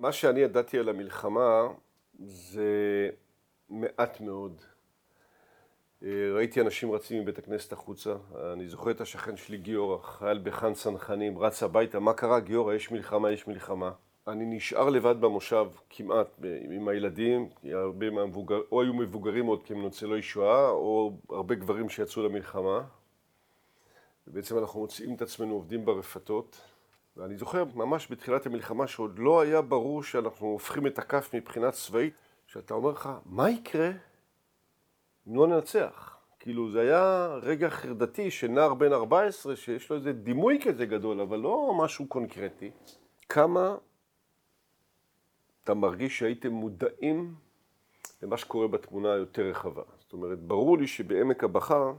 מה שאני ידעתי על המלחמה זה מעט מאוד. אה, ראיתי אנשים רצים מבית הכנסת החוצה, אני זוכר את השכן שלי גיורא, חייל בחאן צנחנים, רץ הביתה, מה קרה גיורא? יש מלחמה, יש מלחמה. אני נשאר לבד במושב כמעט עם הילדים, הרבה מהמבוגרים, או היו מבוגרים עוד כי הם ניצולי שואה, או הרבה גברים שיצאו למלחמה. ובעצם אנחנו מוצאים את עצמנו עובדים ברפתות. ואני זוכר ממש בתחילת המלחמה שעוד לא היה ברור שאנחנו הופכים את הכף מבחינה צבאית, שאתה אומר לך, מה יקרה אם לא ננצח? כאילו זה היה רגע חרדתי של נער בן 14 שיש לו איזה דימוי כזה גדול, אבל לא משהו קונקרטי. כמה אתה מרגיש שהייתם מודעים למה שקורה בתמונה היותר רחבה. זאת אומרת, ברור לי שבעמק הבכר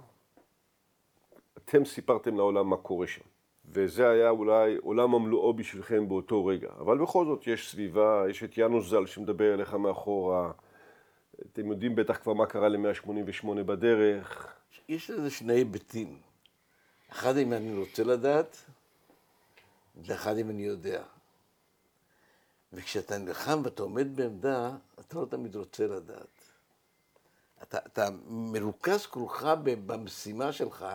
אתם סיפרתם לעולם מה קורה שם. וזה היה אולי עולם המלואו בשבילכם באותו רגע. אבל בכל זאת יש סביבה, יש את יאנוס ז"ל שמדבר אליך מאחורה, אתם יודעים בטח כבר מה קרה ל-188 בדרך. יש לזה שני היבטים. אחד אם אני רוצה לדעת, ואחד אם אני יודע. וכשאתה נלחם ואתה עומד בעמדה, אתה לא תמיד רוצה לדעת. אתה, אתה מרוכז כולך במשימה שלך,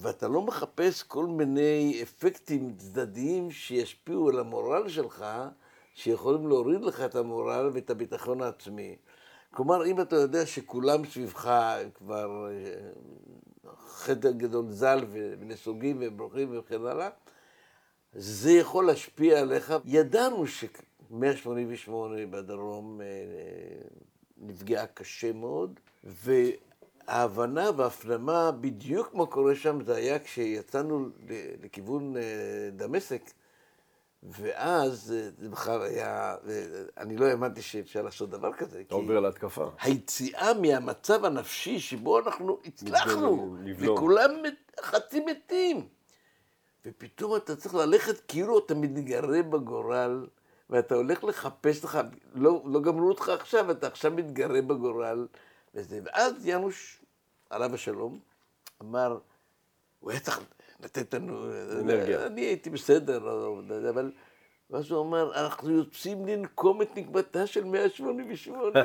ואתה לא מחפש כל מיני אפקטים צדדיים שישפיעו על המורל שלך, שיכולים להוריד לך את המורל ואת הביטחון העצמי. כלומר, אם אתה יודע שכולם סביבך כבר אה, חדר גדול ז"ל ונסוגים וברוכים וכן הלאה, זה יכול להשפיע עליך. ידענו ש-188 בדרום אה, נפגעה קשה מאוד, וההבנה וההפנמה בדיוק מה קורה שם זה היה כשיצאנו לכיוון אה, דמשק, ואז אה, זה בכלל היה, אני לא האמנתי שאפשר לעשות דבר כזה. אתה עובר להתקפה. היציאה מהמצב הנפשי שבו אנחנו הצלחנו, וכולם חצי מתים. ופתאום אתה צריך ללכת כאילו אתה מתגרה בגורל, ואתה הולך לחפש לך, לא, לא גמרו אותך עכשיו, אתה עכשיו מתגרה בגורל. וזה. ואז ינוש, עליו השלום, אמר, הוא היה צריך לתת לנו... אנרגיה. אני הייתי בסדר, אבל... ואז הוא אומר, אנחנו יוצאים לנקום את נקבתה של 188.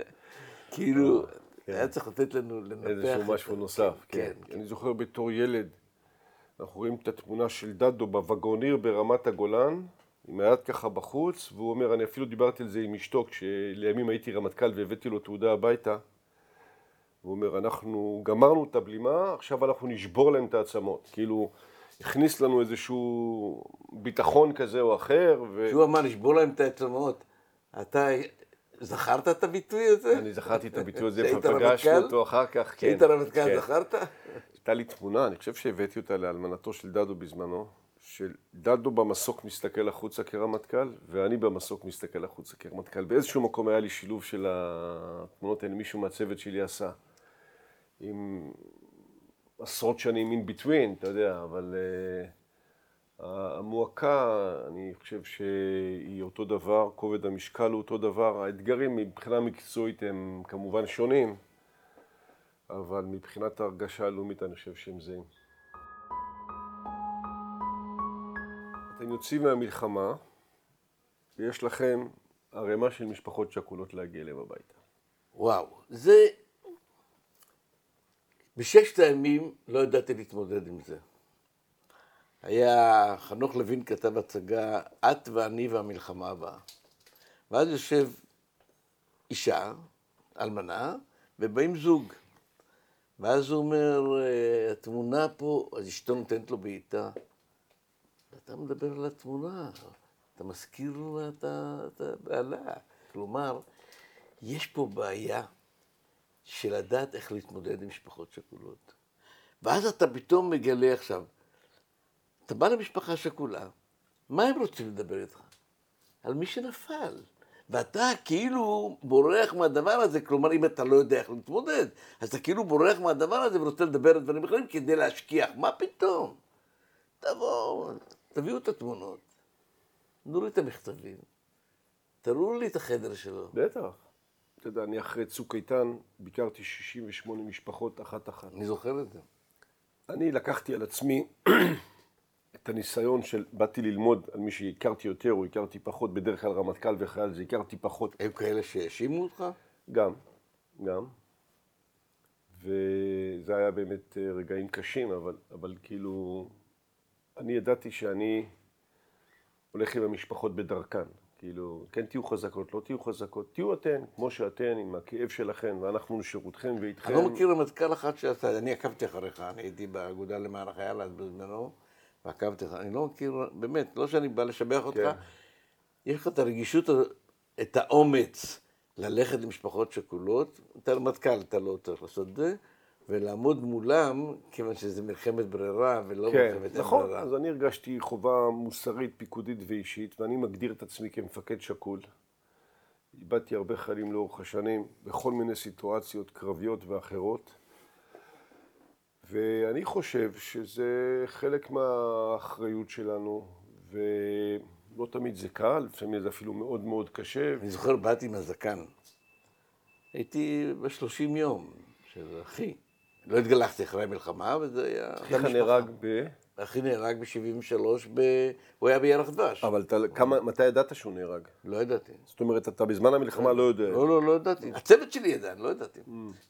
כאילו, כן. היה צריך לתת לנו לנפח. איזשהו משהו נוסף, כן. כן. אני זוכר בתור ילד, אנחנו רואים את התמונה של דדו בווגוניר ברמת הגולן, עם היד ככה בחוץ, והוא אומר, אני אפילו דיברתי על זה עם אשתו, כשלימים הייתי רמטכ"ל והבאתי לו תעודה הביתה. הוא אומר, אנחנו גמרנו את הבלימה, עכשיו אנחנו נשבור להם את העצמות. כאילו, הכניס לנו איזשהו ביטחון כזה או אחר. ו... שהוא אמר, נשבור להם את העצמות. אתה זכרת את הביטוי הזה? אני זכרתי את הביטוי הזה, ופגשנו אותו אחר כך, כן. כשהיית רמטכ"ל, כן. זכרת? הייתה לי תמונה, אני חושב שהבאתי אותה לאלמנתו של דדו בזמנו, שדדו במסוק מסתכל החוצה כרמטכ"ל, ואני במסוק מסתכל החוצה כרמטכ"ל. באיזשהו מקום היה לי שילוב של התמונות האלה, מישהו מהצוות שלי עשה. עם עשרות שנים in between, אתה יודע, אבל uh, המועקה, אני חושב שהיא אותו דבר, כובד המשקל הוא אותו דבר, האתגרים מבחינה מקצועית הם כמובן שונים, אבל מבחינת ההרגשה הלאומית אני חושב שהם זהים. אתם יוצאים מהמלחמה ויש לכם ערימה של משפחות שכולות להגיע אליהם הביתה. וואו, זה בששת הימים לא ידעתי להתמודד עם זה. היה, חנוך לוין כתב הצגה, את ואני והמלחמה הבאה. ואז יושב אישה, אלמנה, ובאים זוג. ואז הוא אומר, התמונה פה, אז אשתו נותנת לו בעיטה. ואתה מדבר על התמונה, אתה מזכיר לה את הבעלה. כלומר, יש פה בעיה של לדעת איך להתמודד עם משפחות שכולות. ואז אתה פתאום מגלה עכשיו, אתה בא למשפחה שכולה, מה הם רוצים לדבר איתך? על מי שנפל. ואתה כאילו בורח מהדבר הזה, כלומר אם אתה לא יודע איך להתמודד, אז אתה כאילו בורח מהדבר הזה ורוצה לדבר על דברים אחרים כדי להשכיח, מה פתאום? תבואו, תביאו את התמונות, תנו לי את המכתבים, תראו לי את החדר שלו. בטח. אתה יודע, אני אחרי צוק איתן ביקרתי 68 משפחות אחת-אחת. אני זוכר את זה. אני לקחתי על עצמי את הניסיון של באתי ללמוד על מי שהכרתי יותר או הכרתי פחות, בדרך כלל רמטכ"ל וחייל זה הכרתי פחות. היו כאלה שהאשימו אותך? גם, גם. וזה היה באמת אה, רגעים קשים, אבל, אבל כאילו, אני ידעתי שאני הולך עם המשפחות בדרכן. כאילו, כן תהיו חזקות, לא תהיו חזקות, תהיו אתן, כמו שאתן, עם הכאב שלכם, ואנחנו לשירותכם ואיתכם. אני לא מכיר רמטכ"ל אחד שעשה, אני עקבתי אחריך, אני הייתי באגודה למען החייל אז בזמנו, ועקבתי אחריך, אני לא מכיר, באמת, לא שאני בא לשבח אותך, כן. יש לך את הרגישות, את האומץ ללכת למשפחות שכולות, אתה רמטכ"ל, אתה לא צריך לעשות את זה, ולעמוד מולם, כיוון שזה מלחמת ברירה ולא כן, מלחמת נכון, ברירה. אז אני הרגשתי חובה מוסרית, פיקודית ואישית, ואני מגדיר את עצמי כמפקד שקול. איבדתי הרבה חיילים לאורך השנים, בכל מיני סיטואציות קרביות ואחרות, ואני חושב שזה חלק מהאחריות שלנו, ולא תמיד זה קל, לפעמים זה אפילו מאוד מאוד קשה. אני זוכר, באתי עם הזקן. הייתי בשלושים יום של אחי. לא התגלחתי אחרי המלחמה, וזה היה... אחיך נהרג ב... אחי נהרג ב-73, ב... הוא היה בירח דבש. אבל אתה, כמה, מתי ידעת שהוא נהרג? לא ידעתי. זאת אומרת, אתה בזמן המלחמה לא יודע. לא, לא, לא ידעתי. הצוות שלי ידע, אני לא ידעתי.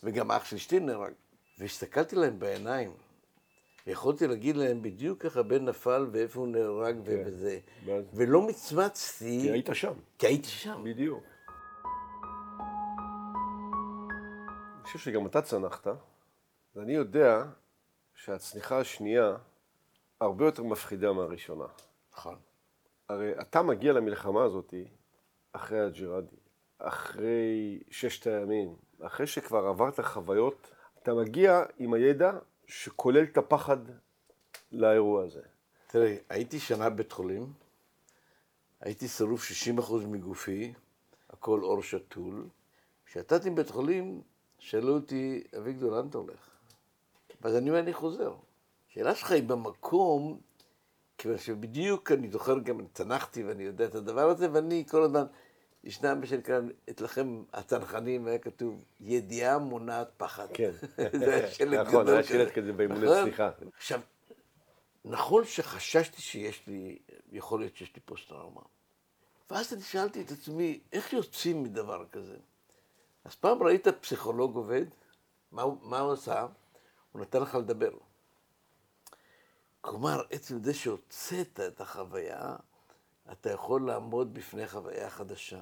וגם אח של אשתי נהרג. והסתכלתי להם בעיניים, ויכולתי להגיד להם בדיוק איך הבן נפל ואיפה הוא נהרג וזה. ואז- ולא מצמצתי, כי היית שם. כי הייתי שם. בדיוק. אני חושב שגם אתה צנחת, ואני יודע שהצניחה השנייה הרבה יותר מפחידה מהראשונה. נכון. הרי אתה מגיע למלחמה הזאת אחרי הג'יראדי, אחרי ששת הימים, אחרי שכבר עברת חוויות, אתה מגיע עם הידע שכולל את הפחד לאירוע הזה. תראה, הייתי שנה בבית חולים, הייתי שרוף 60% מגופי, הכל עור שתול. כשיצאתי מבית חולים, שאלו אותי, אביגדור, לאן אתה הולך? ואז אני אומר, אני חוזר. השאלה שלך היא במקום, כיוון שבדיוק אני זוכר, גם צנחתי ואני יודע את הדבר הזה, ואני כל הזמן, ישנם מה שנקרא, אצלכם הצנחנים, היה כתוב, ידיעה מונעת פחד. כן. זה היה שלט נכון, גדול היה כזה. שלט כזה באימוני נכון? סליחה. עכשיו, נכון שחששתי שיש לי, יכול להיות שיש לי פוסט-טראומה. ואז אני שאלתי את עצמי, איך יוצאים מדבר כזה? אז פעם ראית פסיכולוג עובד, מה, מה הוא עשה? הוא נתן לך לדבר. כלומר, עצם זה שהוצאת את החוויה, אתה יכול לעמוד בפני חוויה חדשה.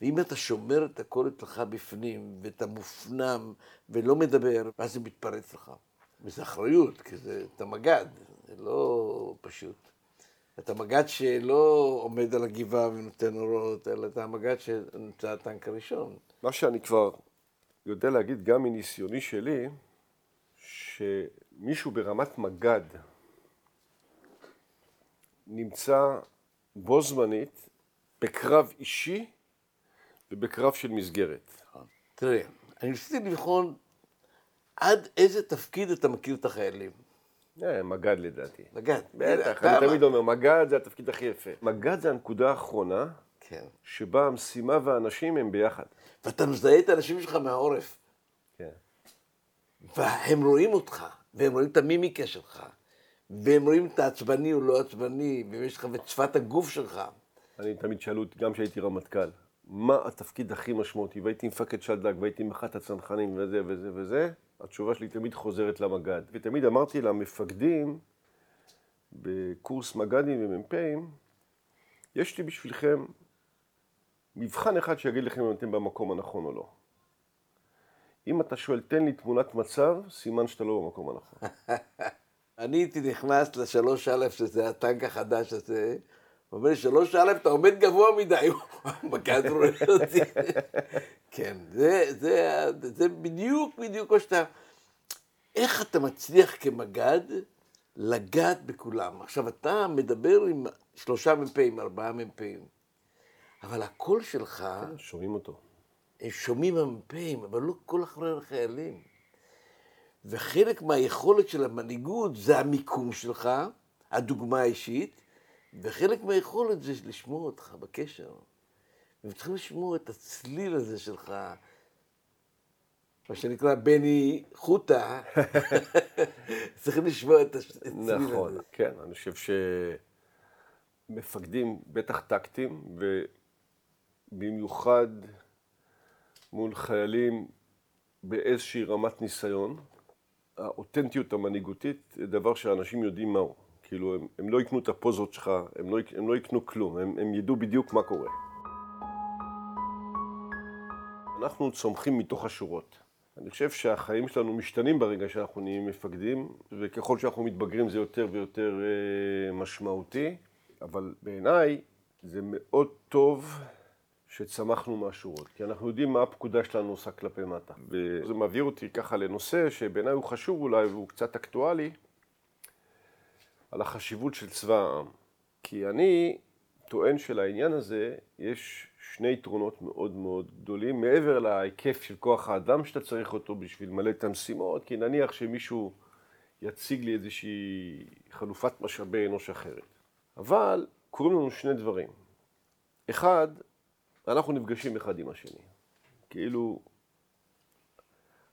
ואם אתה שומר את הכל אצלך בפנים, ואתה מופנם ולא מדבר, ואז זה מתפרץ לך. וזו אחריות, כי זה, אתה מג"ד, זה לא פשוט. אתה מג"ד שלא עומד על הגבעה ונותן אורות, אלא אתה המג"ד שנמצא הטנק הראשון. מה שאני כבר יודע להגיד גם מניסיוני שלי, שמישהו ברמת מג"ד נמצא בו זמנית בקרב אישי ובקרב של מסגרת. תראה, אני ניסיתי לבחון עד איזה תפקיד אתה מכיר את החיילים. אה, מג"ד לדעתי. מג"ד. בטח, אני תמיד אומר, מג"ד זה התפקיד הכי יפה. מג"ד זה הנקודה האחרונה כן. שבה המשימה והאנשים הם ביחד. ואתה מזהה את האנשים שלך מהעורף, כן. והם רואים אותך, והם רואים את המימיקה שלך, והם רואים את העצבני או לא עצבני, ויש לך את שפת הגוף שלך. אני תמיד שאלו אותי, גם כשהייתי רמטכ"ל, מה התפקיד הכי משמעותי? והייתי מפקד שלדג, והייתי מח"ט הצנחנים, וזה וזה וזה, התשובה שלי תמיד חוזרת למג"ד. ותמיד אמרתי למפקדים, בקורס מג"דים ומ"פים, יש לי בשבילכם מבחן אחד שיגיד לכם אם אתם במקום הנכון או לא. אם אתה שואל, תן לי תמונת מצב, סימן שאתה לא במקום הנכון. אני הייתי נכנס לשלוש א', שזה הטנק החדש הזה, הוא אומר לי, שלוש א', אתה עומד גבוה מדי, מג"ד רואה אותי. כן, זה, זה, זה בדיוק בדיוק מה שאתה... איך אתה מצליח כמג"ד לגעת בכולם? עכשיו, אתה מדבר עם שלושה מ"פים, ארבעה מ"פים, אבל הקול שלך, שומעים אותו. הם שומעים המ"פים, אבל לא כל אחרי החיילים. וחלק מהיכולת של המנהיגות זה המיקום שלך, הדוגמה האישית, וחלק מהיכולת זה לשמוע אותך בקשר. והם צריכים לשמוע את הצליל הזה שלך. מה שנקרא בני חוטה, צריכים לשמוע את הצליל הזה. נכון, כן, אני חושב שמפקדים, בטח טקטיים, ובמיוחד מול חיילים באיזושהי רמת ניסיון, האותנטיות המנהיגותית דבר שאנשים יודעים מהו. כאילו, הם, הם לא יקנו את הפוזות שלך, הם לא, הם לא יקנו כלום, הם, הם ידעו בדיוק מה קורה. אנחנו צומחים מתוך השורות. אני חושב שהחיים שלנו משתנים ברגע שאנחנו נהיים מפקדים, וככל שאנחנו מתבגרים זה יותר ויותר אה, משמעותי, אבל בעיניי זה מאוד טוב שצמחנו מהשורות, כי אנחנו יודעים מה הפקודה שלנו עושה כלפי מטה. וזה מעביר אותי ככה לנושא שבעיניי הוא חשוב אולי והוא קצת אקטואלי, על החשיבות של צבא העם. כי אני טוען שלעניין הזה יש שני יתרונות מאוד מאוד גדולים, מעבר להיקף של כוח האדם שאתה צריך אותו בשביל למלא את המשימות, כי נניח שמישהו יציג לי איזושהי חלופת משאבי אנוש אחרת. אבל קורים לנו שני דברים. אחד, אנחנו נפגשים אחד עם השני. כאילו,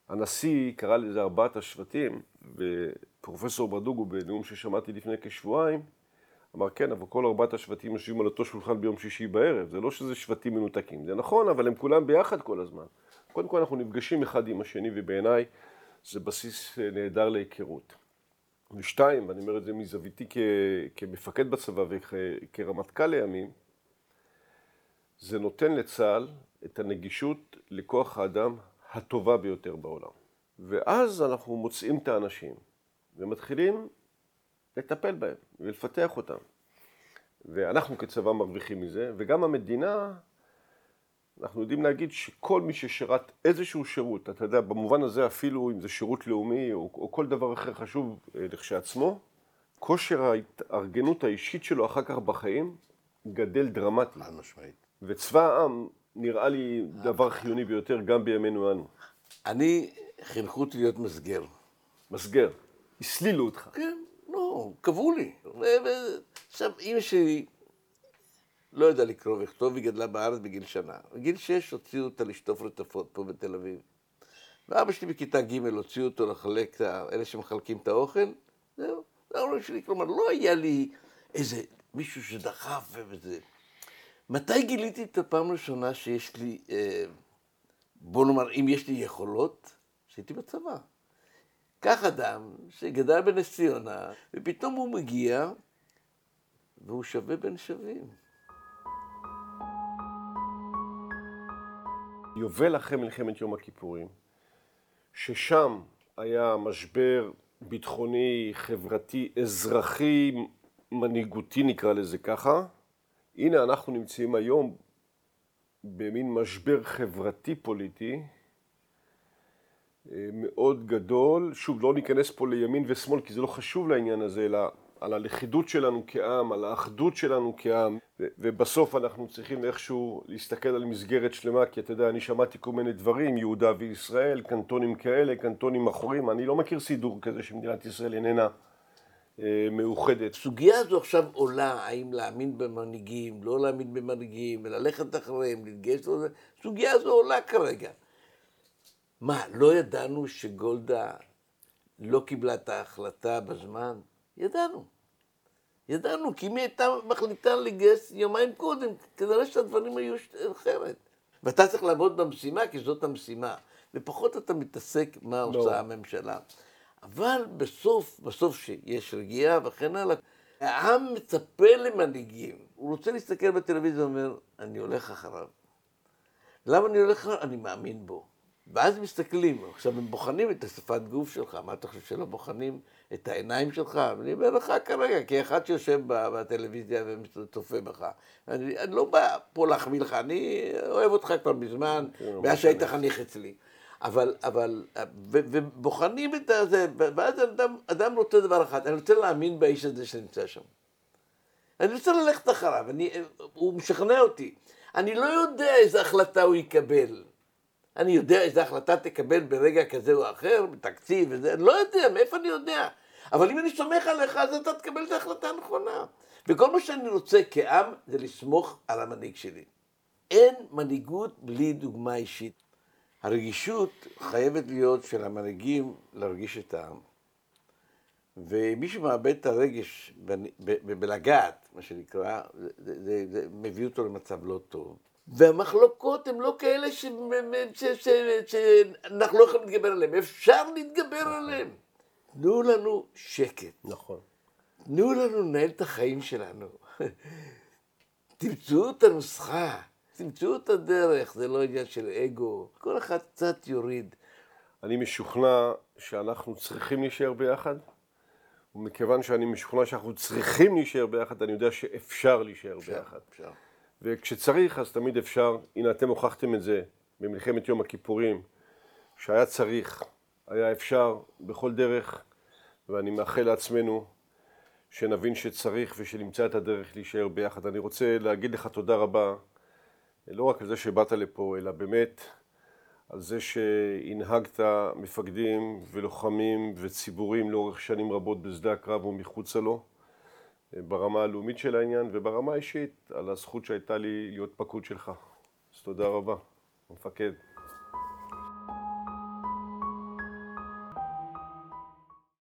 הנשיא קרא לזה ארבעת השבטים, ופרופסור ברדוגו בנאום ששמעתי לפני כשבועיים, אמר כן, אבל כל ארבעת השבטים יושבים על אותו שולחן ביום שישי בערב, זה לא שזה שבטים מנותקים, זה נכון, אבל הם כולם ביחד כל הזמן. קודם כל אנחנו נפגשים אחד עם השני, ובעיניי זה בסיס נהדר להיכרות. ושתיים, ואני אומר את זה מזוויתי כ, כמפקד בצבא וכרמטכ"ל לימים, זה נותן לצה"ל את הנגישות לכוח האדם הטובה ביותר בעולם. ואז אנחנו מוצאים את האנשים ומתחילים לטפל בהם ולפתח אותם. ואנחנו כצבא מרוויחים מזה, וגם המדינה, אנחנו יודעים להגיד שכל מי ששירת איזשהו שירות, אתה יודע, במובן הזה אפילו אם זה שירות לאומי או, או כל דבר אחר חשוב אה, לכשעצמו, כושר ההתארגנות האישית שלו אחר כך בחיים גדל דרמטית. חד משמעית. וצבא העם נראה לי דבר חיוני ביותר גם בימינו אנו. אני, חינכו אותי להיות מסגר. מסגר. הסלילו אותך. כן, לא, קבעו לי. עכשיו, אמא שלי לא יודע לקרוא ולכתוב, היא גדלה בארץ בגיל שנה. בגיל שש הוציאו אותה לשטוף רטפות פה בתל אביב. ואבא שלי בכיתה ג' הוציאו אותו לחלק, אלה שמחלקים את האוכל, זהו, זה ההורים שלי. כלומר, לא היה לי איזה מישהו שדחף וזה. מתי גיליתי את הפעם הראשונה שיש לי, אה, בוא נאמר, אם יש לי יכולות, שהייתי בצבא. קח אדם שגדל בנס ציונה, ופתאום הוא מגיע והוא שווה בין שווים. יובל אחרי מלחמת יום הכיפורים, ששם היה משבר ביטחוני, חברתי, אזרחי, מנהיגותי נקרא לזה ככה, הנה אנחנו נמצאים היום במין משבר חברתי-פוליטי אה, מאוד גדול. שוב, לא ניכנס פה לימין ושמאל, כי זה לא חשוב לעניין הזה, אלא על הלכידות שלנו כעם, על האחדות שלנו כעם, ובסוף אנחנו צריכים איכשהו להסתכל על מסגרת שלמה, כי אתה יודע, אני שמעתי כל מיני דברים, יהודה וישראל, קנטונים כאלה, קנטונים אחורים, אני לא מכיר סידור כזה שמדינת ישראל איננה מאוחדת. הסוגיה הזו עכשיו עולה, האם להאמין במנהיגים, לא להאמין במנהיגים, וללכת אחריהם, להתגייס לזה, הסוגיה הזו עולה כרגע. מה, לא ידענו שגולדה לא קיבלה את ההחלטה בזמן? ידענו. ידענו, כי אם היא הייתה מחליטה לגייס יומיים קודם, כנראה שהדברים היו אחרת. ואתה צריך לעבוד במשימה, כי זאת המשימה. ופחות אתה מתעסק מה לא. עושה הממשלה. אבל בסוף, בסוף שיש רגיעה וכן הלאה, העם מצפה למנהיגים. הוא רוצה להסתכל בטלוויזיה ואומר, אני הולך אחריו. למה אני הולך אחריו? אני מאמין בו. ואז מסתכלים, עכשיו הם בוחנים את השפת גוף שלך, מה אתה חושב שלא בוחנים את העיניים שלך? אני אומר לך כרגע, כאחד שיושב בטלוויזיה וצופה בך. אני, אני לא בא פה להחמיא לך, אני אוהב אותך כבר מזמן, כן, מאז שהיית חניך אצלי. אבל, אבל, ו, ובוחנים את זה, ואז אדם, אדם רוצה דבר אחד, אני רוצה להאמין באיש הזה שנמצא שם. אני רוצה ללכת אחריו, אני, הוא משכנע אותי. אני לא יודע איזה החלטה הוא יקבל. אני יודע איזה החלטה תקבל ברגע כזה או אחר, בתקציב וזה, אני לא יודע, מאיפה אני יודע? אבל אם אני סומך עליך, אז אתה תקבל את ההחלטה הנכונה. וכל מה שאני רוצה כעם זה לסמוך על המנהיג שלי. אין מנהיגות בלי דוגמה אישית. הרגישות חייבת להיות של המנהיגים להרגיש את העם. ומי שמאבד את הרגש בלגעת, מה שנקרא, זה, זה, זה מביא אותו למצב לא טוב. והמחלוקות הן לא כאלה שאנחנו לא יכולים להתגבר עליהן, אפשר להתגבר נכון. עליהן. תנו לנו שקט. נכון. תנו לנו לנהל את החיים שלנו. תמצאו את הנוסחה, תמצאו את הדרך, זה לא עניין של אגו, כל אחד קצת יוריד. אני משוכנע שאנחנו צריכים להישאר ביחד, ומכיוון שאני משוכנע שאנחנו צריכים להישאר ביחד, אני יודע שאפשר להישאר אפשר, ביחד. אפשר. וכשצריך, אז תמיד אפשר. הנה, אתם הוכחתם את זה במלחמת יום הכיפורים, שהיה צריך, היה אפשר בכל דרך, ואני מאחל לעצמנו שנבין שצריך ושנמצא את הדרך להישאר ביחד. אני רוצה להגיד לך תודה רבה, לא רק על זה שבאת לפה, אלא באמת על זה שהנהגת מפקדים ולוחמים וציבורים לאורך שנים רבות בשדה הקרב ומחוצה לו, ברמה הלאומית של העניין וברמה האישית, על הזכות שהייתה לי להיות פקוד שלך. אז תודה רבה, המפקד.